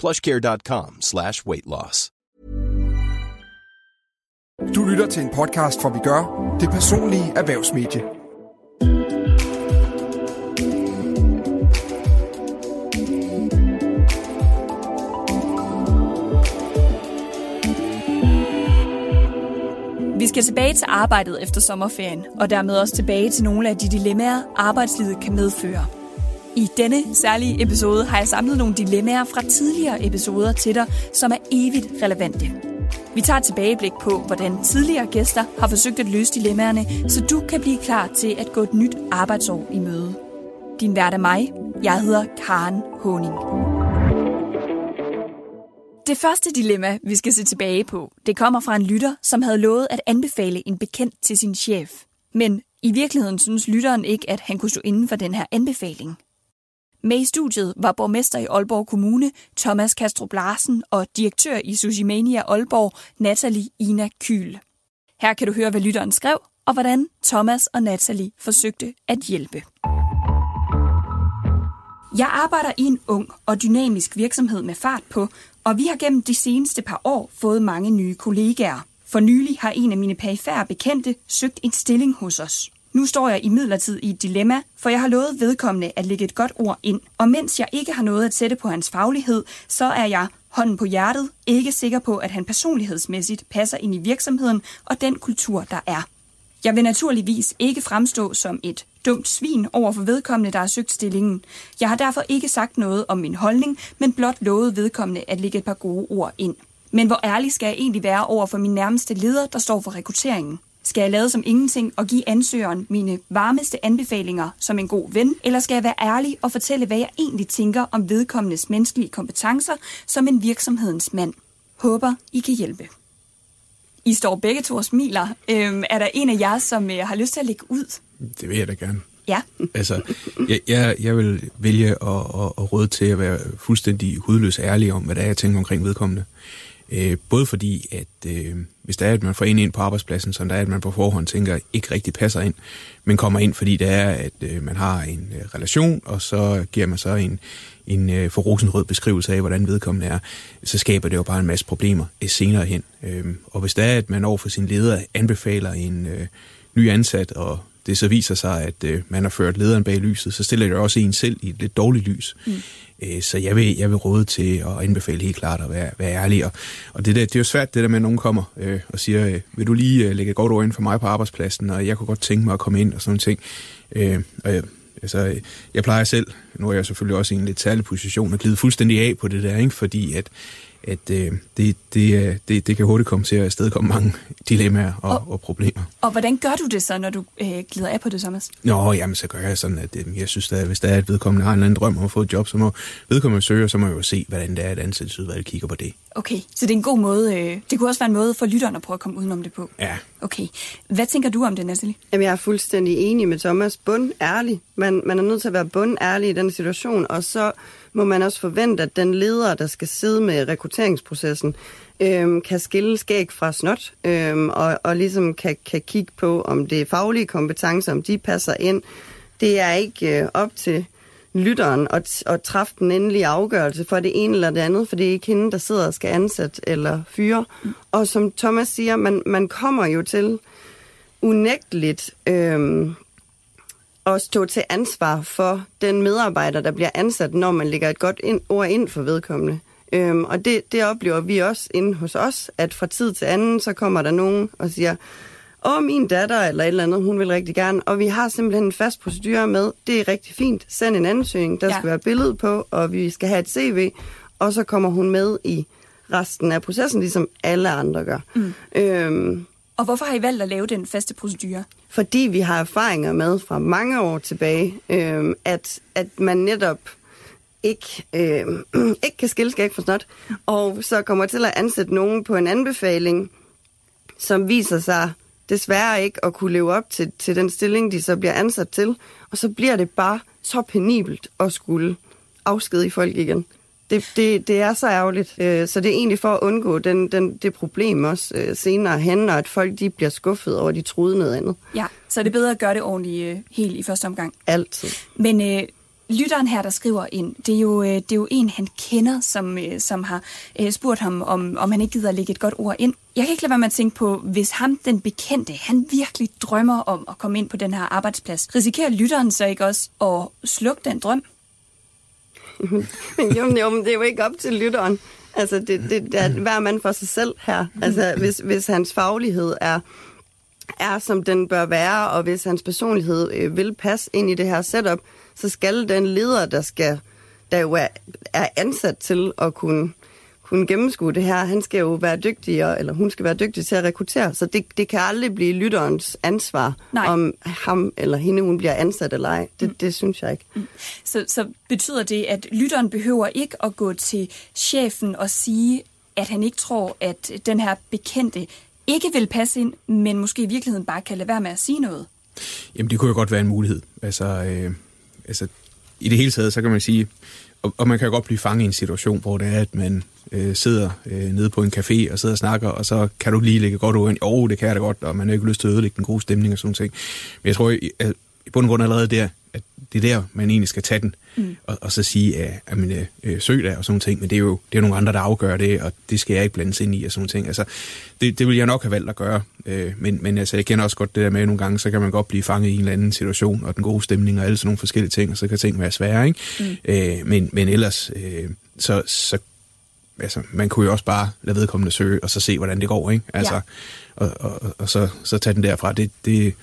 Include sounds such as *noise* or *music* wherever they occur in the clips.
plushcare.com slash weight loss. Du lytter til en podcast, hvor vi gør det personlige erhvervsmedie. Vi skal tilbage til arbejdet efter sommerferien, og dermed også tilbage til nogle af de dilemmaer, arbejdslivet kan medføre. I denne særlige episode har jeg samlet nogle dilemmaer fra tidligere episoder til dig, som er evigt relevante. Vi tager et tilbageblik på, hvordan tidligere gæster har forsøgt at løse dilemmaerne, så du kan blive klar til at gå et nyt arbejdsår i møde. Din vært er mig. Jeg hedder Karen Honing. Det første dilemma, vi skal se tilbage på, det kommer fra en lytter, som havde lovet at anbefale en bekendt til sin chef. Men i virkeligheden synes lytteren ikke, at han kunne stå inden for den her anbefaling. Med i studiet var borgmester i Aalborg Kommune, Thomas Kastrup Larsen, og direktør i Sushimania Aalborg, Natalie Ina Kyl. Her kan du høre, hvad lytteren skrev, og hvordan Thomas og Natalie forsøgte at hjælpe. Jeg arbejder i en ung og dynamisk virksomhed med fart på, og vi har gennem de seneste par år fået mange nye kollegaer. For nylig har en af mine perifære bekendte søgt en stilling hos os. Nu står jeg i midlertid i et dilemma, for jeg har lovet vedkommende at lægge et godt ord ind. Og mens jeg ikke har noget at sætte på hans faglighed, så er jeg, hånden på hjertet, ikke sikker på, at han personlighedsmæssigt passer ind i virksomheden og den kultur, der er. Jeg vil naturligvis ikke fremstå som et dumt svin over for vedkommende, der har søgt stillingen. Jeg har derfor ikke sagt noget om min holdning, men blot lovet vedkommende at lægge et par gode ord ind. Men hvor ærlig skal jeg egentlig være over for min nærmeste leder, der står for rekrutteringen? Skal jeg lade som ingenting og give ansøgeren mine varmeste anbefalinger som en god ven, eller skal jeg være ærlig og fortælle, hvad jeg egentlig tænker om vedkommendes menneskelige kompetencer som en virksomhedens mand? Håber, I kan hjælpe. I står begge to og smiler. Øhm, er der en af jer, som øh, har lyst til at lægge ud? Det vil jeg da gerne. Ja. *laughs* Altså, jeg, jeg, jeg vil vælge at, at, at råde til at være fuldstændig hudløs ærlig om, hvad det er, jeg tænker omkring vedkommende. Øh, både fordi, at øh, hvis der er, at man får en ind på arbejdspladsen, så der er, at man på forhånd tænker, ikke rigtig passer ind, men kommer ind, fordi det er, at øh, man har en øh, relation, og så giver man så en, en øh, for rosenrød beskrivelse af, hvordan vedkommende er, så skaber det jo bare en masse problemer øh, senere hen. Øh, og hvis der er, at man over for sin leder anbefaler en øh, ny ansat, og det så viser sig, at øh, man har ført lederen bag lyset, så stiller det også en selv i et lidt dårligt lys. Mm. Øh, så jeg vil, jeg vil råde til at anbefale helt klart at være, være ærlig. Og, og det, der, det er jo svært, det der med, at nogen kommer øh, og siger, øh, vil du lige øh, lægge et godt ord ind for mig på arbejdspladsen, og jeg kunne godt tænke mig at komme ind og sådan nogle ting. Øh, og jeg, altså, jeg plejer selv, nu er jeg selvfølgelig også i en lidt særlig position, at glide fuldstændig af på det der, ikke? fordi at at øh, det, det, det, det kan hurtigt komme til at afstedkomme mange dilemmaer og, og, og problemer. Og hvordan gør du det så, når du øh, glider af på det, Thomas? Nå, jamen så gør jeg sådan, at øh, jeg synes, at hvis der er et vedkommende har en eller anden drøm om at få et job, så må vedkommende søge, og så må jeg jo se, hvordan det er, at ansættelsesudvalget kigger på det. Okay, så det er en god måde. Øh, det kunne også være en måde for lytterne at prøve at komme udenom det på. Ja. Okay. Hvad tænker du om det, Natalie? Jamen, jeg er fuldstændig enig med Thomas. Bund ærlig. Man, man er nødt til at være bund ærlig i den situation, og så må man også forvente, at den leder, der skal sidde med rekrutteringsprocessen, øhm, kan skille skæg fra snot, øhm, og, og ligesom kan, kan kigge på, om det er faglige kompetencer, om de passer ind. Det er ikke øh, op til lytteren at, at træffe den endelige afgørelse for det ene eller det andet, for det er ikke hende, der sidder og skal ansætte eller fyre. Mm. Og som Thomas siger, man, man kommer jo til unægteligt øh, at stå til ansvar for den medarbejder, der bliver ansat, når man lægger et godt ind, ord ind for vedkommende. Øhm, og det, det oplever vi også inde hos os, at fra tid til anden, så kommer der nogen og siger, åh, min datter eller et eller andet, hun vil rigtig gerne. Og vi har simpelthen en fast procedure med, det er rigtig fint, send en ansøgning, der ja. skal være billede på, og vi skal have et CV, og så kommer hun med i resten af processen, ligesom alle andre gør. Mm. Øhm, og hvorfor har I valgt at lave den faste procedure? Fordi vi har erfaringer med fra mange år tilbage, øh, at, at man netop ikke, øh, *clears throat* ikke kan skille skæg for snot, og så kommer til at ansætte nogen på en anbefaling, som viser sig desværre ikke at kunne leve op til, til den stilling, de så bliver ansat til, og så bliver det bare så penibelt at skulle afskedige folk igen. Det, det, det er så ærgerligt. Øh, så det er egentlig for at undgå den, den, det problem også øh, senere hen, og at folk de bliver skuffet over, at de troede noget andet. Ja, så er det bedre at gøre det ordentligt øh, helt i første omgang. Altid. Men øh, lytteren her, der skriver ind, det er jo, det er jo en, han kender, som, som har spurgt ham, om, om han ikke gider at lægge et godt ord ind. Jeg kan ikke lade være med at tænke på, hvis ham, den bekendte, han virkelig drømmer om at komme ind på den her arbejdsplads, risikerer lytteren så ikke også at slukke den drøm? Jo, jo, men det er jo ikke op til lytteren. Altså, det, det, det er hver mand for sig selv her. Altså, hvis, hvis hans faglighed er, er, som den bør være, og hvis hans personlighed øh, vil passe ind i det her setup, så skal den leder, der skal der jo er, er ansat til at kunne kunne gennemskue det her. Han skal jo være dygtig, eller hun skal være dygtig til at rekruttere, så det, det kan aldrig blive lytterens ansvar, Nej. om ham eller hende, hun bliver ansat eller ej. Det, mm. det synes jeg ikke. Mm. Så, så betyder det, at lytteren behøver ikke at gå til chefen og sige, at han ikke tror, at den her bekendte ikke vil passe ind, men måske i virkeligheden bare kan lade være med at sige noget? Jamen, det kunne jo godt være en mulighed. Altså, øh, altså i det hele taget, så kan man sige, og, og man kan godt blive fanget i en situation, hvor det er, at man øh, sidder øh, nede på en café og sidder og snakker, og så kan du lige lægge godt ud, ind. Jo, det kan jeg da godt, og man har ikke lyst til at ødelægge den gode stemning og sådan ting. Men jeg tror, at i bund og grund allerede der, at det er der, man egentlig skal tage den, mm. og, og så sige, at, at man øh, søg der og sådan ting, men det er jo det er nogle andre, der afgør det, og det skal jeg ikke blandes ind i og sådan ting. Altså, det, det vil jeg nok have valgt at gøre, øh, men, men altså, jeg kender også godt det der med, at nogle gange, så kan man godt blive fanget i en eller anden situation, og den gode stemning og alle sådan nogle forskellige ting, og så kan ting være svære, ikke? Mm. Øh, men, men ellers, øh, så, så altså, man kunne jo også bare lade vedkommende søge, og så se, hvordan det går, ikke? Altså, ja. og, og, og så, så tage den derfra. Det, det,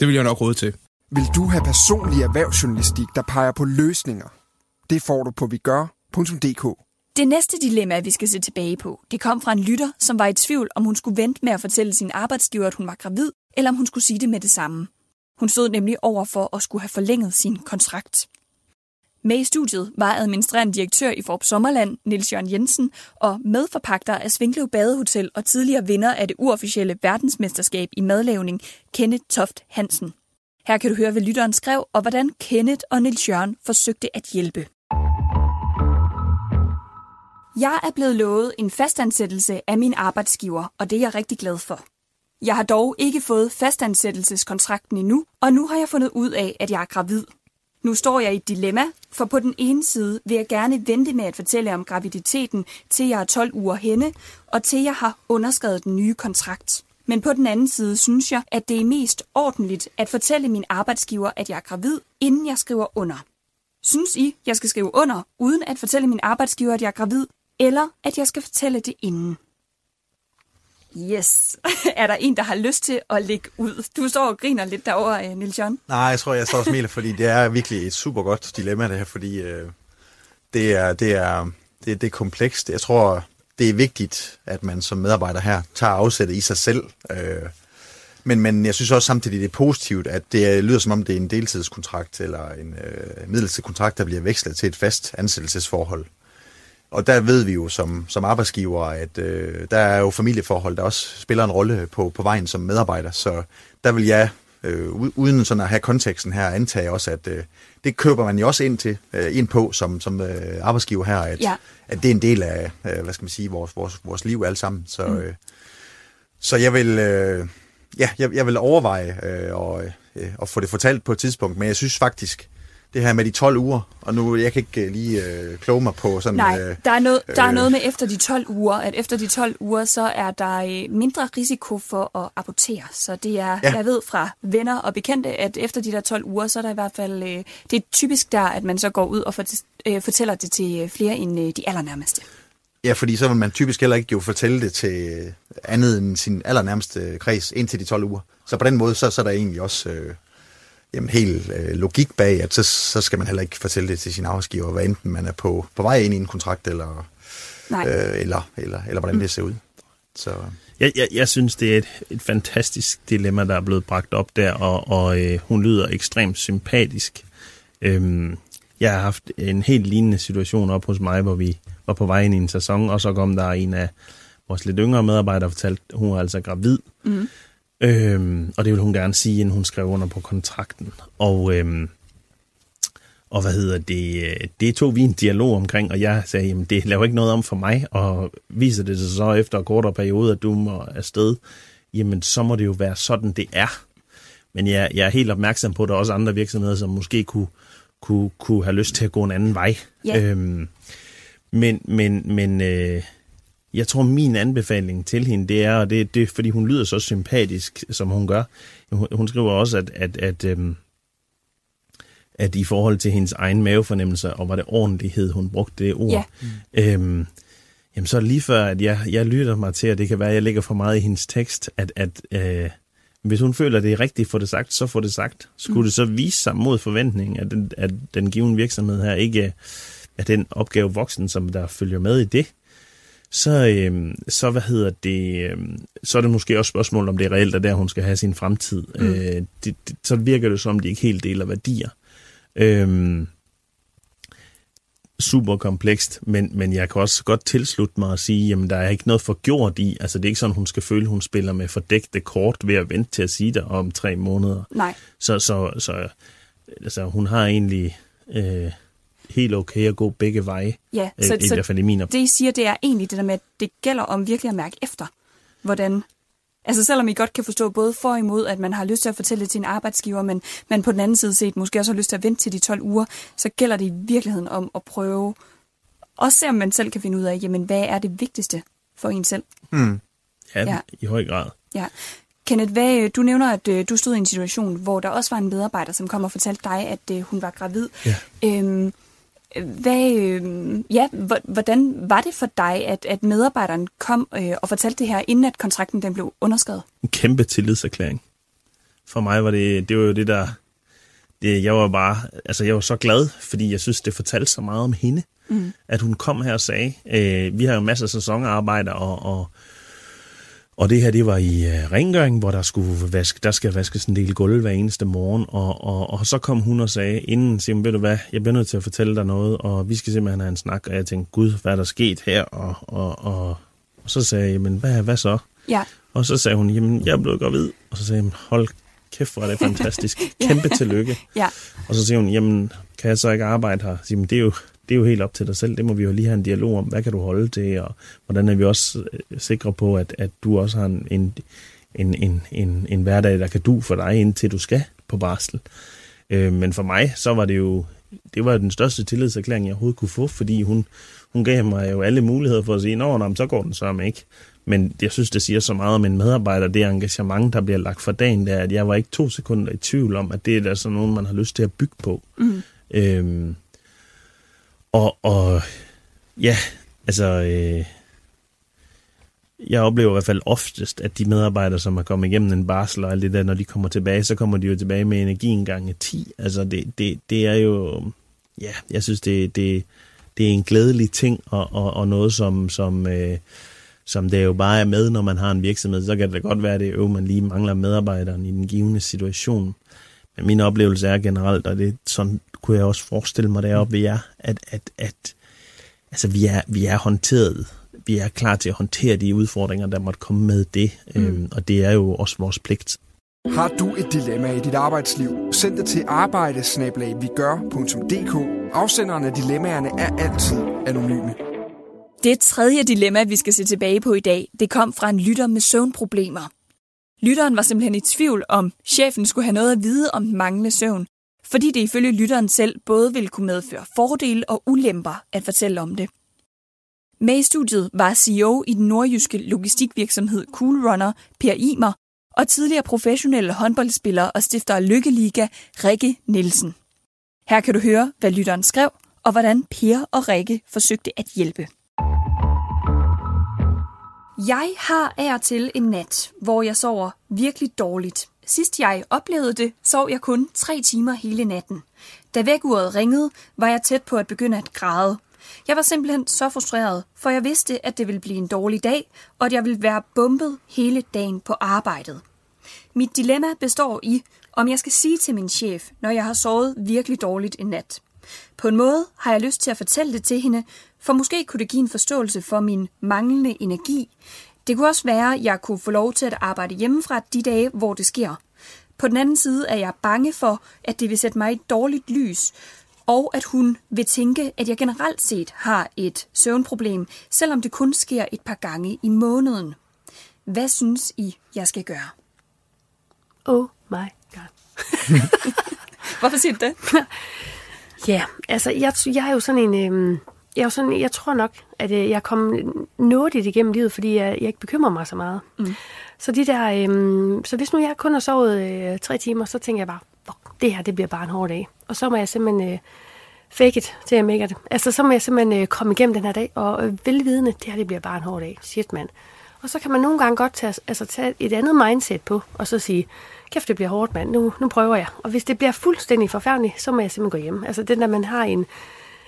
det vil jeg nok råde til. Vil du have personlig erhvervsjournalistik, der peger på løsninger? Det får du på vigør.dk. Det næste dilemma, vi skal se tilbage på, det kom fra en lytter, som var i tvivl, om hun skulle vente med at fortælle sin arbejdsgiver, at hun var gravid, eller om hun skulle sige det med det samme. Hun stod nemlig over for at skulle have forlænget sin kontrakt. Med i studiet var administrerende direktør i Forb Sommerland, Nils Jørgen Jensen, og medforpagter af Svinklev Badehotel og tidligere vinder af det uofficielle verdensmesterskab i madlavning, Kenneth Toft Hansen. Her kan du høre, hvad lytteren skrev, og hvordan Kenneth og Nils Jørgen forsøgte at hjælpe. Jeg er blevet lovet en fastansættelse af min arbejdsgiver, og det er jeg rigtig glad for. Jeg har dog ikke fået fastansættelseskontrakten endnu, og nu har jeg fundet ud af, at jeg er gravid. Nu står jeg i et dilemma, for på den ene side vil jeg gerne vente med at fortælle om graviditeten, til jeg er 12 uger henne, og til jeg har underskrevet den nye kontrakt. Men på den anden side synes jeg, at det er mest ordentligt at fortælle min arbejdsgiver, at jeg er gravid, inden jeg skriver under. Synes I, jeg skal skrive under, uden at fortælle min arbejdsgiver, at jeg er gravid, eller at jeg skal fortælle det inden? Yes. *laughs* er der en, der har lyst til at lægge ud? Du står og griner lidt derovre, øh, Nils John. Nej, jeg tror, jeg står og smiler, fordi det er virkelig et super godt dilemma, det her, fordi øh, det, er, det, er, det, det er komplekst. Jeg tror, det er vigtigt, at man som medarbejder her tager afsættet i sig selv. Øh, men, men jeg synes også samtidig, det er positivt, at det lyder som om, det er en deltidskontrakt eller en øh, midlertidig kontrakt, der bliver vekslet til et fast ansættelsesforhold. Og der ved vi jo som, som arbejdsgiver, at øh, der er jo familieforhold, der også spiller en rolle på, på vejen som medarbejder. Så der vil jeg, øh, uden sådan at have konteksten her, antage også, at øh, det køber man jo også ind til, øh, ind på som, som øh, arbejdsgiver her, at, ja. at det er en del af, øh, hvad skal man sige, vores, vores, vores liv alle sammen. Så, mm. øh, så jeg vil, øh, ja, jeg, jeg vil overveje øh, og, øh, at få det fortalt på et tidspunkt, men jeg synes faktisk, det her med de 12 uger, og nu jeg kan ikke uh, lige uh, kloge mig på sådan... Nej, uh, der, er noget, der er noget med efter de 12 uger, at efter de 12 uger, så er der uh, mindre risiko for at abortere. Så det er, ja. jeg ved fra venner og bekendte, at efter de der 12 uger, så er der i hvert fald... Uh, det er typisk der, at man så går ud og uh, fortæller det til flere end uh, de allernærmeste. Ja, fordi så vil man typisk heller ikke jo fortælle det til andet end sin allernærmeste kreds indtil de 12 uger. Så på den måde, så, så er der egentlig også øh, jamen, helt øh, logik bag, at så, så skal man heller ikke fortælle det til sin arbejdsgiver, hvad enten man er på, på vej ind i en kontrakt, eller, Nej. øh, eller, eller, eller hvordan det ser ud. Så, Jeg, jeg, jeg synes, det er et, et fantastisk dilemma, der er blevet bragt op der, og, og øh, hun lyder ekstremt sympatisk. Øhm, jeg har haft en helt lignende situation op hos mig, hvor vi var på vej ind i en sæson, og så kom der en af vores lidt yngre medarbejdere og fortalte, at hun var altså gravid. Mm. Øhm, og det ville hun gerne sige, inden hun skrev under på kontrakten. Og, øhm, og hvad hedder det, øh, det tog vi en dialog omkring, og jeg sagde, jamen det laver ikke noget om for mig, og viser det sig så efter en kortere periode, at du må afsted, jamen så må det jo være sådan, det er. Men jeg, jeg er helt opmærksom på, at der er også andre virksomheder, som måske kunne, kunne, kunne have lyst til at gå en anden vej. Ja. Øhm, men men, men øh, jeg tror, min anbefaling til hende, det er, og det, det er, fordi hun lyder så sympatisk, som hun gør. Hun, hun skriver også, at, at, at, øhm, at i forhold til hendes egen mavefornemmelse, og var det ordentlighed, hun brugte det ord, Ja. øhm, jamen så lige før, at jeg, jeg lytter mig til, at det kan være, at jeg lægger for meget i hendes tekst, at, at øh, hvis hun føler, at det er rigtigt få det sagt, så få det sagt. Skulle mm. det så vise sig mod forventning, at den, at den givende virksomhed her ikke er den opgave voksen, som der følger med i det, så, øhm, så hvad hedder det, øhm, så er det måske også spørgsmål, om det er reelt, at der hun skal have sin fremtid. Mm. Øh, det, det, så virker det som, de ikke helt deler værdier. Øhm, super komplekst, men, men jeg kan også godt tilslutte mig at sige, jamen der er ikke noget forgjort i, altså det er ikke sådan, hun skal føle, hun spiller med fordækte kort ved at vente til at sige det om tre måneder. Nej. Så, så, så altså, hun har egentlig øh, helt okay at gå begge veje, Ja, øh, så, i hvert fald i min op- det I siger, det er egentlig det der med, at det gælder om virkelig at mærke efter, hvordan... Altså selvom I godt kan forstå både for og imod, at man har lyst til at fortælle det til en arbejdsgiver, men man på den anden side set måske også har lyst til at vente til de 12 uger, så gælder det i virkeligheden om at prøve, også se om man selv kan finde ud af, jamen hvad er det vigtigste for en selv? hmm. Ja, Ja. ja, i høj grad. Ja. Kenneth, hvad, du nævner, at øh, du stod i en situation, hvor der også var en medarbejder, som kom og fortalte dig, at øh, hun var gravid. Ja. Øhm, hvad, øh, ja, hvor- hvordan var det for dig, at, at medarbejderen kom øh, og fortalte det her, inden at kontrakten den blev underskrevet? En kæmpe tillidserklæring. For mig var det, det var jo det der, det, jeg var bare, altså jeg var så glad, fordi jeg synes, det fortalte så meget om hende, mm. at hun kom her og sagde, øh, vi har jo masser af sæsonarbejder, og, og, og det her, det var i øh, rengøring, hvor der skulle vaske, der skal vaskes en del gulv hver eneste morgen, og, og, og så kom hun og sagde, inden, siger ved du hvad, jeg bliver nødt til at fortælle dig noget, og vi skal simpelthen have en snak, og jeg tænkte, gud, hvad er der sket her, og, og, og, og så sagde jeg, men hvad, hvad så? Ja, Og så sagde hun, jamen, jeg er blevet gravid. Og så sagde hun, hold kæft, hvor er det *laughs* fantastisk. Kæmpe tillykke. ja, Og så siger hun, jamen, kan jeg så ikke arbejde her? Så det er jo det er jo helt op til dig selv. Det må vi jo lige have en dialog om. Hvad kan du holde til? Og hvordan er vi også øh, sikre på, at, at du også har en, en, en, en, en, en hverdag, der kan du for dig, indtil du skal på barsel. Øh, men for mig, så var det jo det var den største tillidserklæring, jeg overhovedet kunne få, fordi hun, hun gav mig jo alle muligheder for at sige, nå, nå, så går den så ikke. Men jeg synes, det siger så meget om en medarbejder, det engagement, der bliver lagt for dagen, der, at jeg var ikke to sekunder i tvivl om, at det er da sådan nogen, man har lyst til at bygge på. mm. Øhm, og, og ja, altså, øh, jeg oplever i hvert fald oftest, at de medarbejdere, som har kommet igennem en barsel og alt det der, når de kommer tilbage, så kommer de jo tilbage med energien gange 10. Altså, det, det, det er jo, ja, jeg synes, det, det, det er en glædelig ting, og, og, og noget, som, som, øh, som det jo bare er med, når man har en virksomhed. Så kan det da godt være, at det er, man lige mangler medarbejderen i den givende situation. Men min oplevelse er generelt, og det er sådan kunne jeg også forestille mig deroppe ved jer, at, at, at altså, vi, er, vi er håndteret. Vi er klar til at håndtere de udfordringer, der måtte komme med det. Mm. Øhm, og det er jo også vores pligt. Har du et dilemma i dit arbejdsliv? Send det til arbejdesnabelagvigør.dk. Afsenderen af dilemmaerne er altid anonyme. Det tredje dilemma, vi skal se tilbage på i dag, det kom fra en lytter med søvnproblemer. Lytteren var simpelthen i tvivl om, chefen skulle have noget at vide om den manglende søvn, fordi det ifølge lytteren selv både vil kunne medføre fordele og ulemper at fortælle om det. Med i studiet var CEO i den nordjyske logistikvirksomhed Cool Runner, Per Imer, og tidligere professionelle håndboldspiller og stifter af Lykkeliga, Rikke Nielsen. Her kan du høre, hvad lytteren skrev, og hvordan Per og Rikke forsøgte at hjælpe. Jeg har af og til en nat, hvor jeg sover virkelig dårligt. Sidst jeg oplevede det, sov jeg kun tre timer hele natten. Da vækkeuret ringede, var jeg tæt på at begynde at græde. Jeg var simpelthen så frustreret, for jeg vidste, at det ville blive en dårlig dag, og at jeg ville være bumpet hele dagen på arbejdet. Mit dilemma består i, om jeg skal sige til min chef, når jeg har sovet virkelig dårligt en nat. På en måde har jeg lyst til at fortælle det til hende, for måske kunne det give en forståelse for min manglende energi. Det kunne også være, at jeg kunne få lov til at arbejde hjemmefra de dage, hvor det sker. På den anden side er jeg bange for, at det vil sætte mig i et dårligt lys, og at hun vil tænke, at jeg generelt set har et søvnproblem, selvom det kun sker et par gange i måneden. Hvad synes I, jeg skal gøre? Oh my god. *laughs* Hvorfor siger du det? *laughs* Ja, altså jeg, jeg er jo sådan en... Øh, jeg, er sådan, jeg tror nok, at øh, jeg kom nådigt igennem livet, fordi jeg, jeg ikke bekymrer mig så meget. Mm. Så, de der, øh, så hvis nu jeg kun har sovet øh, tre timer, så tænker jeg bare, det her det bliver bare en hård dag. Og så må jeg simpelthen øh, fake it til jeg make det. Altså så må jeg simpelthen øh, komme igennem den her dag, og øh, velvidende, det her det bliver bare en hård dag. Shit, mand. Og så kan man nogle gange godt tage, altså, tage et andet mindset på, og så sige, kæft, det bliver hårdt, mand. Nu, nu prøver jeg. Og hvis det bliver fuldstændig forfærdeligt, så må jeg simpelthen gå hjem. Altså den der, man har en,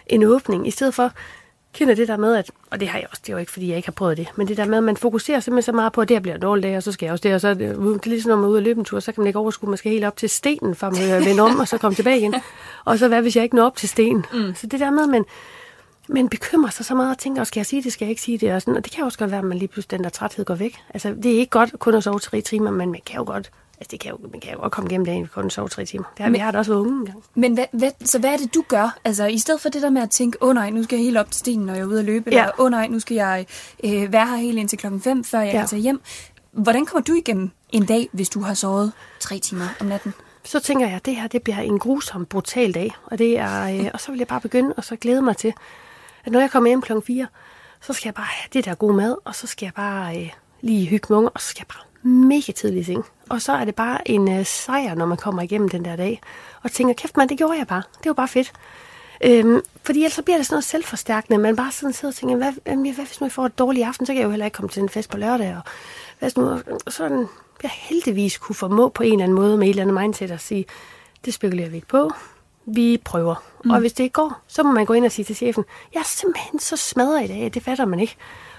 en åbning, i stedet for, kender det der med, at, og det har jeg også, det er jo ikke, fordi jeg ikke har prøvet det, men det der med, at man fokuserer simpelthen så meget på, at det her bliver en dårlig dag, og så skal jeg også det, og så er det, det er ligesom, når man er ude og løbe en tur, så kan man ikke overskue, man skal helt op til stenen, for man vende om, og så komme tilbage igen. *laughs* Og så hvad, hvis jeg ikke når op til stenen? Mm. Så det der med, at man, man bekymrer sig så meget og tænker, skal jeg sige det, skal jeg ikke sige det? Og, sådan, og det kan også godt være, at man lige pludselig den der træthed går væk. Altså, det er ikke godt kun at sove tre timer, men man kan jo godt Altså, det kan jo, man kan jo godt komme gennem dagen, kun sove tre timer. Det har, men, vi har det også været unge engang. Men hvad, hvad, så hvad er det, du gør? Altså, i stedet for det der med at tænke, åh oh, nej, nu skal jeg helt op til stenen, når jeg er ude at løbe, ja. eller åh oh, nej, nu skal jeg øh, være her helt indtil klokken 5, før jeg ja. kan tage hjem. Hvordan kommer du igennem en dag, hvis du har sovet tre timer om natten? Så tænker jeg, at det her det bliver en grusom, brutal dag. Og, det er, øh, og så vil jeg bare begynde, og så glæde mig til, at når jeg kommer hjem klokken 4, så skal jeg bare have det der gode mad, og så skal jeg bare øh, lige hygge med unger, og så skal jeg bare mega tidlig i seng. Og så er det bare en øh, sejr, når man kommer igennem den der dag. Og tænker, kæft man, det gjorde jeg bare. Det var bare fedt. Øhm, fordi ellers så bliver det sådan noget selvforstærkende. Man bare sådan sidder og tænker, hvad, hvad, hvad hvis nu jeg får et dårligt aften, så kan jeg jo heller ikke komme til en fest på lørdag. Og hvad nu, sådan, jeg heldigvis kunne formå på en eller anden måde med et eller andet mindset at sige, det spekulerer vi ikke på. Vi prøver. Mm. Og hvis det ikke går, så må man gå ind og sige til chefen, jeg er simpelthen så smadret i dag, det fatter man ikke.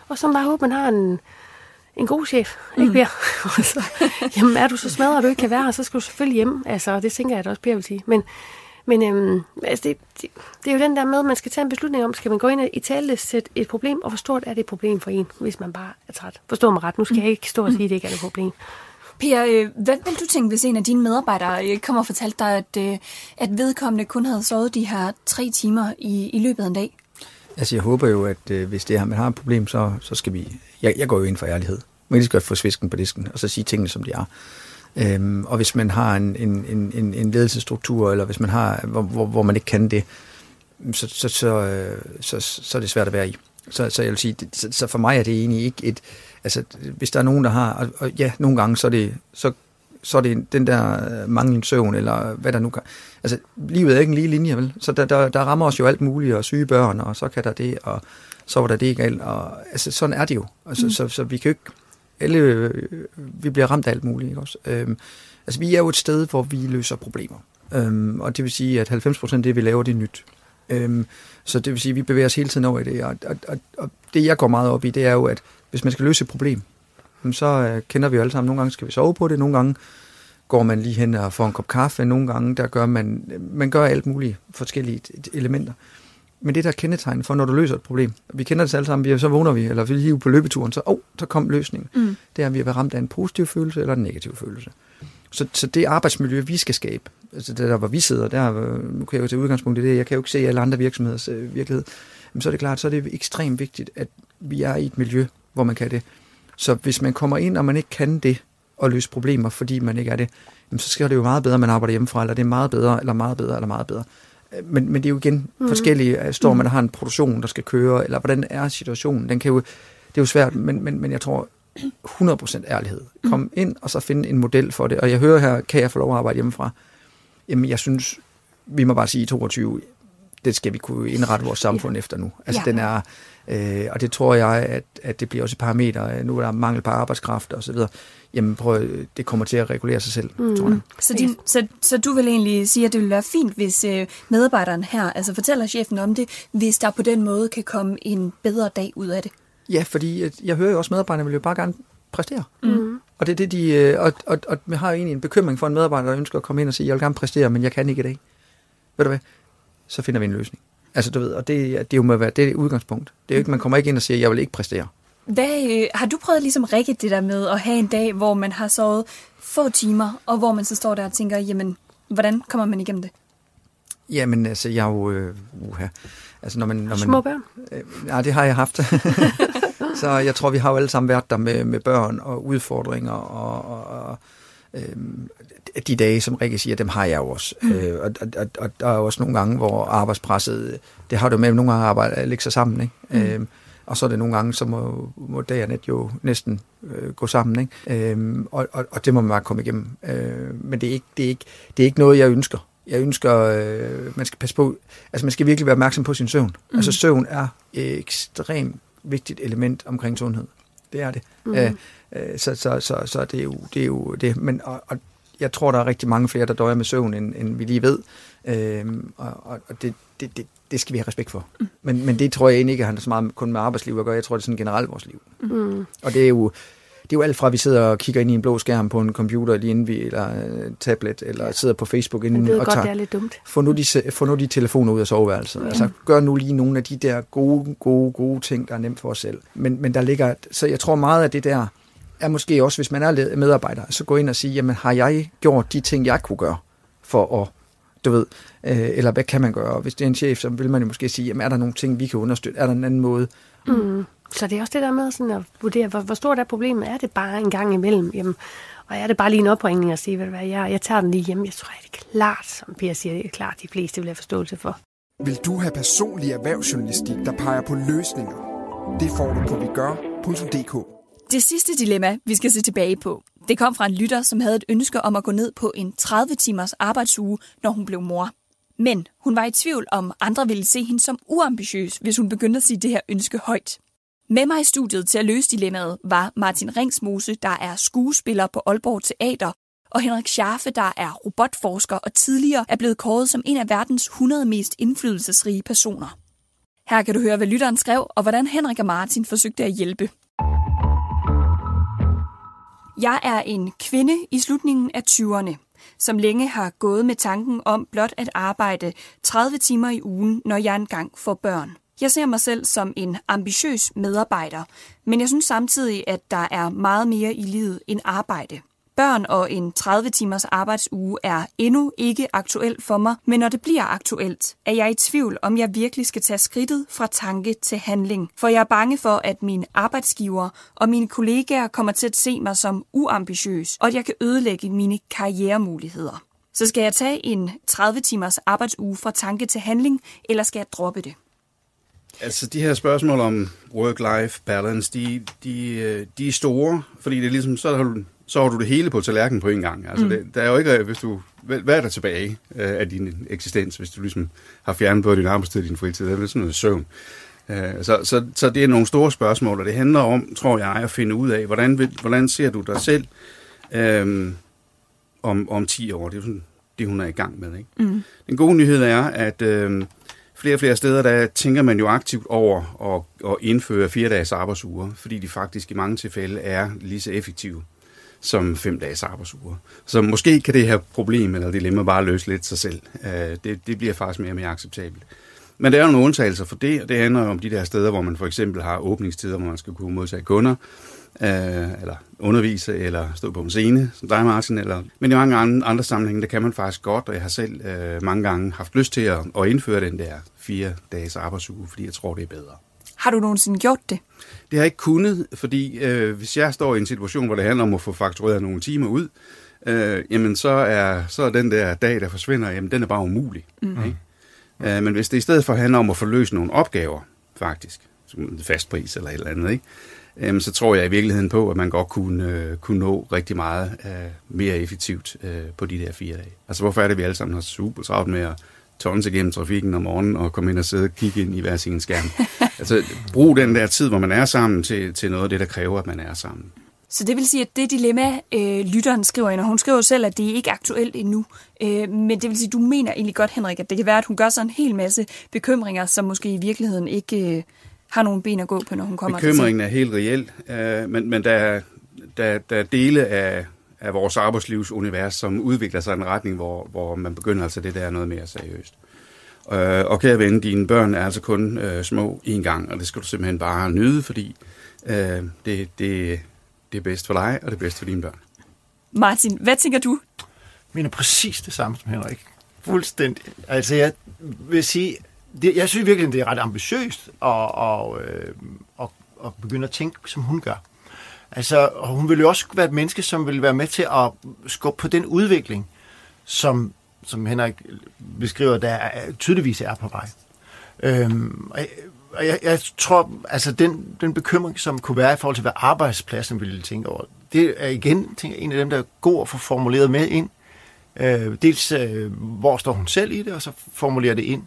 Og så bare håbe, man har en, en god chef, ikke mm. Per? *laughs* så, jamen, er du så smadret, at du ikke kan være her, så skal du selvfølgelig hjem. Altså, det tænker jeg, at også Per vil sige. Men, men øhm, altså det, det, det, er jo den der med, at man skal tage en beslutning om, skal man gå ind i tale sætte et problem, og hvor stort er det et problem for en, hvis man bare er træt. Forstår mig ret, nu skal jeg ikke stå og sige, at det ikke er et problem. Per, øh, hvad vil du tænke, hvis en af dine medarbejdere øh, kommer og fortalte dig, at, øh, at vedkommende kun havde sovet de her tre timer i, i løbet af en dag? Altså, jeg håber jo, at øh, hvis det her, man har et problem, så, så skal vi... Jeg, jeg går jo ind for ærlighed. Man kan lige godt få svisken på disken, og så sige tingene, som de er. Øhm, og hvis man har en, en, en, en ledelsesstruktur, eller hvis man har, hvor, hvor, hvor man ikke kan det, så, så, så, så, så, så er det svært at være i. Så, så jeg vil sige, så, så for mig er det egentlig ikke et... Altså, hvis der er nogen, der har... Og, og ja, nogle gange, så er det, så, så er det den der øh, manglende søvn, eller hvad der nu kan... Altså, livet er ikke en lige linje, vel? Så der, der, der rammer os jo alt muligt, og syge børn, og så kan der det, og så var der det galt. Og, altså, sådan er det jo. Altså, mm. så, så vi kan jo ikke alle, øh, vi bliver ramt af alt muligt. Ikke også? Øhm, altså, vi er jo et sted, hvor vi løser problemer. Øhm, og det vil sige, at 90 af det, vi laver, det er nyt. Øhm, så det vil sige, at vi bevæger os hele tiden over i det. Og, og, og, og det, jeg går meget op i, det er jo, at hvis man skal løse et problem, så øh, kender vi jo alle sammen. Nogle gange skal vi sove på det, nogle gange går man lige hen og får en kop kaffe, nogle gange der gør man, man gør alt muligt forskellige elementer. Men det der er kendetegn for, når du løser et problem, vi kender det alle sammen, vi, så vågner vi, eller vi er på løbeturen, så, oh, så kom løsningen. Mm. Det er, at vi har ramt af en positiv følelse eller en negativ følelse. Så, så det arbejdsmiljø, vi skal skabe, altså det der, hvor vi sidder, der, nu kan jeg jo tage udgangspunkt i det, jeg kan jo ikke se alle andre virksomheders øh, virkelighed, men så er det klart, så er det ekstremt vigtigt, at vi er i et miljø, hvor man kan det. Så hvis man kommer ind, og man ikke kan det, og løse problemer, fordi man ikke er det, så skal det jo meget bedre, at man arbejder hjemmefra, eller det er meget bedre, eller meget bedre, eller meget bedre men, men det er jo igen mm. forskellige. Står man og har en produktion, der skal køre, eller hvordan er situationen? Den kan jo, det er jo svært, men, men, men jeg tror 100% ærlighed. Kom mm. ind og så finde en model for det. Og jeg hører her, kan jeg få lov at arbejde hjemmefra? Jamen, jeg synes, vi må bare sige 22, det skal vi kunne indrette vores samfund ja. efter nu. Altså Ja. den er, øh, og det tror jeg, at, at det bliver også et parameter. Nu er der mangel på arbejdskraft og så videre. Jamen prøv, det kommer til at regulere sig selv, mm. tror jeg. Så, din, så, så du vil egentlig sige, at det vil være fint, hvis øh, medarbejderen her altså fortæller chefen om det, hvis der på den måde kan komme en bedre dag ud af det? Ja, fordi at jeg hører jo også, at medarbejderne vil jo bare gerne præstere. Mm. Og det er det, de... øh, Og, og, og vi har jo egentlig en bekymring for en medarbejder, der ønsker at komme ind og sige, jeg vil gerne præstere, men jeg kan ikke i dag. Ved du hvad? Så finder vi en løsning. Altså, du ved, og det, det er jo at være, det er udgangspunkt. Det er jo ikke, man kommer ikke ind og siger, jeg vil ikke præstere. Hvad, øh, har du prøvet ligesom Rikke det der med at have en dag, hvor man har sovet få timer, og hvor man så står der og tænker, jamen, hvordan kommer man igennem det? Jamen, altså, jeg er jo... Øh, uha. Altså, når man, når man, Små børn? Øh, ja, det har jeg haft. *laughs* så jeg tror, vi har jo alle sammen været der med, med børn og udfordringer og, og, og øhm, de dage, som Rikke siger, dem har jeg jo også. Mm. Øh, og, og, og, der er også nogle gange, hvor arbejdspresset, det har du med, at nogle gange arbejder at lægge sig sammen, ikke? Mm. Øhm, og så er det nogle gange, så må, må dag og nat jo næsten øh, gå sammen, ikke? Øhm, og, og, og det må man bare komme igennem. Øh, men det er, ikke, det, er ikke, det er ikke noget, jeg ønsker. Jeg ønsker, øh, man skal passe på, altså man skal virkelig være opmærksom på sin søvn. Mm. Altså søvn er et ekstremt vigtigt element omkring sundhed. Det er det. Mm. Øh, øh, så, så, så, så det er jo det. Er jo det. Men, og, og jeg tror, der er rigtig mange flere, der døjer med søvn, end, end vi lige ved. Øhm, og og, det, det, det, det skal vi have respekt for. Mm. Men, men det tror jeg egentlig ikke har så meget kun med arbejdsliv at gøre. Jeg tror, det er sådan generelt vores liv. Mm. Og det er jo, det er jo alt fra, at vi sidder og kigger ind i en blå skærm på en computer, lige inden vi, eller øh, tablet, eller sidder på Facebook inden og godt, tager, det er lidt dumt. få nu, de, få nu de telefoner ud af soveværelset. Mm. Altså, gør nu lige nogle af de der gode, gode, gode ting, der er nemt for os selv. Men, men der ligger, så jeg tror meget af det der, er måske også, hvis man er medarbejder, så gå ind og sige, jamen har jeg gjort de ting, jeg kunne gøre for at, du ved, øh, eller hvad kan man gøre? Og hvis det er en chef, så vil man jo måske sige, jamen er der nogle ting, vi kan understøtte? Er der en anden måde? Mm. Så det er også det der med sådan at vurdere, hvor, hvor stort er problemet? Er det bare en gang imellem? Jamen, og er det bare lige en opringning og sige, hvad, jeg, jeg tager den lige hjem. Jeg tror, det er klart, som Per siger, det er klart, de fleste vil have forståelse for. Vil du have personlig erhvervsjournalistik, der peger på løsninger? Det får du på vigør.dk. Det sidste dilemma, vi skal se tilbage på, det kom fra en lytter, som havde et ønske om at gå ned på en 30-timers arbejdsuge, når hun blev mor. Men hun var i tvivl om, andre ville se hende som uambitiøs, hvis hun begyndte at sige det her ønske højt. Med mig i studiet til at løse dilemmaet var Martin Ringsmose, der er skuespiller på Aalborg Teater, og Henrik Schaffe, der er robotforsker og tidligere er blevet kåret som en af verdens 100 mest indflydelsesrige personer. Her kan du høre, hvad lytteren skrev, og hvordan Henrik og Martin forsøgte at hjælpe. Jeg er en kvinde i slutningen af 20'erne, som længe har gået med tanken om blot at arbejde 30 timer i ugen, når jeg engang får børn. Jeg ser mig selv som en ambitiøs medarbejder, men jeg synes samtidig, at der er meget mere i livet end arbejde. Børn og en 30 timers arbejdsuge er endnu ikke aktuelt for mig, men når det bliver aktuelt, er jeg i tvivl, om jeg virkelig skal tage skridtet fra tanke til handling. For jeg er bange for, at mine arbejdsgiver og mine kollegaer kommer til at se mig som uambitiøs, og at jeg kan ødelægge mine karrieremuligheder. Så skal jeg tage en 30 timers arbejdsuge fra tanke til handling, eller skal jeg droppe det? Altså, de her spørgsmål om work-life balance, de, de, øh, de er store, fordi det er ligesom, så har du, så har du det hele på tallerkenen på en gang. Altså, Mm. det, der er jo ikke, hvis du, hvad er der tilbage øh, af din eksistens, hvis du ligesom har fjernet både din arbejdstid og din fritid? Det er sådan noget søvn. Øh, så, så, så det er nogle store spørgsmål, og det handler om, tror jeg, at finde ud af, hvordan, vil, hvordan ser du dig selv øh, om, om 10 år? Det er jo sådan, det, hun er i gang med. Ikke? Mm. Den gode nyhed er, at øh, flere og flere steder, der tænker man jo aktivt over at, at indføre fire dages arbejdsuger, fordi de faktisk i mange tilfælde er lige så effektive som fem dages arbejdsuger. Så måske kan det her problem eller dilemma bare løse lidt sig selv. Øh, det, det bliver faktisk mere og mere acceptabelt. Men der er jo nogle undtagelser for det, og det handler om de der steder, hvor man for eksempel har åbningstider, hvor man skal kunne modtage kunder, øh, eller undervise, eller stå på en scene, som dig, Martin. Eller... Men i mange andre, andre sammenhænge, der kan man faktisk godt, og jeg har selv øh, mange gange haft lyst til at, at indføre den der fire dages arbejdsuge, fordi jeg tror, det er bedre. Har du nogensinde gjort det? Det har jeg ikke kunnet, fordi øh, hvis jeg står i en situation, hvor det handler om at få faktureret nogle timer ud, øh, jamen så er, så er den der dag, der forsvinder, jamen den er bare umulig. Mm. Ikke? Øh, men hvis det i stedet for handler om at få løst nogle opgaver, faktisk, som en fast pris eller et eller andet, ikke? Øhm, så tror jeg i virkeligheden på, at man godt kunne, øh, kunne nå rigtig meget øh, mere effektivt øh, på de der fire dage. Altså hvorfor er det, at vi alle sammen har super travlt med at tonse igennem trafikken om morgenen og komme ind og sidde og kigge ind i hver sin skærm. *laughs* altså, brug den der tid, hvor man er sammen, til, til noget af det, der kræver, at man er sammen. Så det vil sige, at det dilemma, øh, lytteren skriver ind, og hun skriver selv, at det ikke er aktuelt endnu. Øh, men det vil sige, at du mener egentlig godt, Henrik, at det kan være, at hun gør sig en hel masse bekymringer, som måske i virkeligheden ikke øh, har nogen ben at gå på, når hun kommer Bekymringen er helt reel, øh, men, men der, der, der er dele af, af vores arbejdslivsunivers, som udvikler sig i en retning, hvor, hvor man begynder altså det der noget mere seriøst. Øh, og kære ven, dine børn er altså kun øh, små en gang, og det skal du simpelthen bare nyde, fordi øh, det, det, det er bedst for dig, og det er bedst for dine børn. Martin, hvad tænker du? Jeg mener præcis det samme som Henrik. Fuldstændig. Altså, jeg vil sige, det, jeg synes virkelig, det er ret ambitiøst at, at, øh, at, at begynde at tænke, som hun gør. Altså, hun vil jo også være et menneske, som vil være med til at skubbe på den udvikling, som, som Henrik beskriver, der tydeligvis er på vej. Øhm, og jeg, og jeg, jeg tror, altså den, den bekymring, som kunne være i forhold til, hvad arbejdspladsen ville tænke over, det er igen tænker, en af dem, der er god at få formuleret med ind. Øh, dels, øh, hvor står hun selv i det, og så formulerer det ind.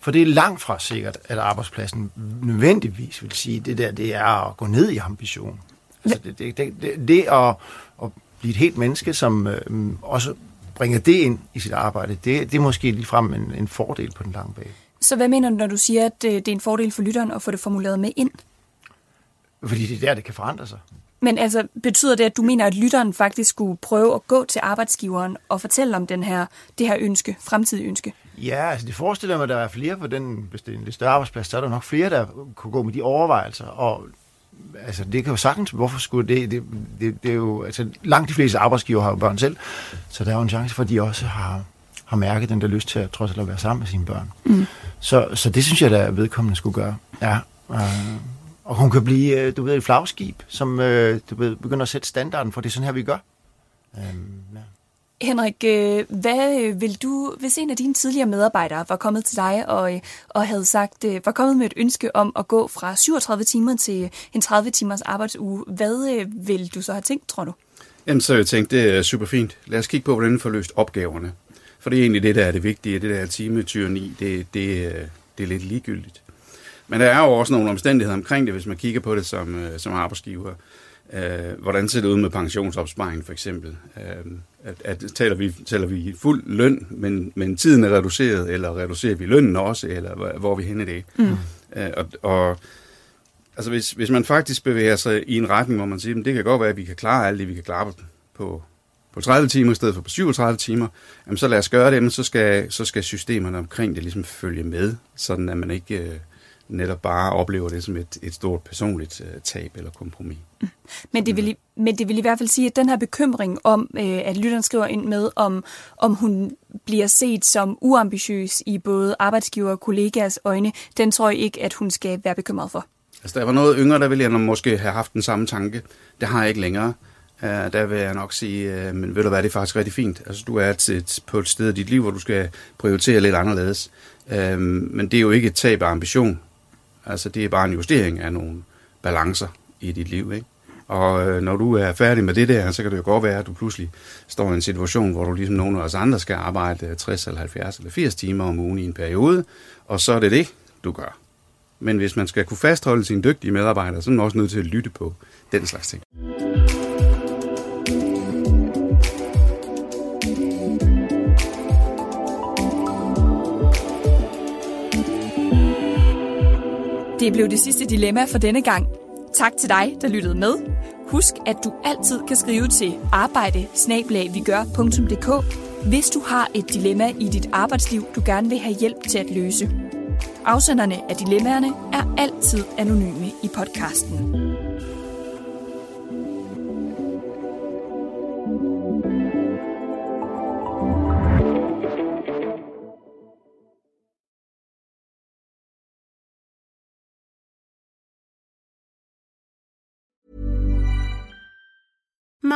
For det er langt fra sikkert, at arbejdspladsen nødvendigvis vil sige, at det der, det er at gå ned i ambition. Altså det, det, det, det, det at, at blive et helt menneske, som øh, også bringer det ind i sit arbejde, det, det er måske ligefrem en, en fordel på den lange bane. Så hvad mener du, når du siger, at øh, det er en fordel for lytteren at få det formuleret med ind? Fordi det er der, det kan forandre sig. Men altså, betyder det, at du mener, at lytteren faktisk skulle prøve at gå til arbejdsgiveren og fortælle om den her, det her ønske, fremtidige ønske? Ja, altså det forestiller mig, at der er flere på den, hvis det er en lidt større arbejdsplads, så er der nok flere, der kunne gå med de overvejelser. Og altså, det kan jo sagtens, hvorfor skulle det, det, det, det er jo, altså langt de fleste arbejdsgiver har jo børn selv, så der er jo en chance for, at de også har, har mærket den der lyst til at trods alt at være sammen med sine børn. Mm. Så, så det synes jeg, der vedkommende skulle gøre. Ja, øh, og hun kan blive, øh, du ved, et flagskib, som øh, du ved, begynder at sætte standarden for, det er sådan her, vi gør. Øh, ja. Henrik, øh, hvad øh, vil du, hvis en af dine tidligere medarbejdere var kommet til dig og, øh, og havde sagt, var kommet med et ønske om at gå fra 37 timer til en 30 timers arbejdsuge, hvad vil du så have tænkt, tror du? Jamen, så jeg tænkt, det er super fint. Lad os kigge på, hvordan vi får løst opgaverne. For det er egentlig det, der er det vigtige. Det der time-tyranni, det, det, det er lidt ligegyldigt. Men der er jo også nogle omstændigheder omkring det, hvis man kigger på det som, som arbejdsgiver. Øh, hvordan ser det ud med pensionsopsparing for eksempel? Øh, at, at taler, vi, taler vi fuld løn, men, men tiden er reduceret, eller reducerer vi lønnen også, eller hvor, hvor er vi henne i det? Mm. Øh, og, og altså hvis, hvis man faktisk bevæger sig i en retning, hvor man siger, at det kan godt være, at vi kan klare alt det, vi kan klare på, på 30 timer i stedet for på 37 timer, jamen så lad os gøre det, men så skal, så skal systemerne omkring det ligesom følge med, sådan at man ikke øh, netop bare oplever det som et, et stort personligt øh, tab eller kompromis. Mm. Men det, vil, men det vil i hvert fald sige, at den her bekymring om, øh, at lytteren skriver ind med, om, om hun bliver set som uambitiøs i både arbejdsgiver og kollegaers øjne, den tror jeg ikke, at hun skal være bekymret for. Altså, der var noget yngre, der ville jeg måske have haft den samme tanke. Det har jeg ikke længere. Uh, der vil jeg nok sige, uh, men ved du hvad, det er faktisk rigtig fint. Altså, du er et, et, på et sted i dit liv, hvor du skal prioritere lidt anderledes. Uh, men det er jo ikke et tab af ambition. Altså, det er bare en justering af nogle balancer i dit liv, ikke? Og øh, når du er færdig med det der, så kan det jo godt være, at du pludselig står i en situation, hvor du ligesom nogle af os andre skal arbejde øh, 60 eller 70 eller 80 timer om ugen i en periode, og så er det det, du gør. Men hvis man skal kunne fastholde sine dygtige medarbejdere, så er man også nødt til at lytte på den slags ting. Det blev det sidste dilemma for denne gang. Tak til dig, der lyttede med. Husk, at du altid kan skrive til arbejde hvis du har et dilemma i dit arbejdsliv, du gerne vil have hjælp til at løse. Afsenderne af dilemmaerne er altid anonyme i podcasten.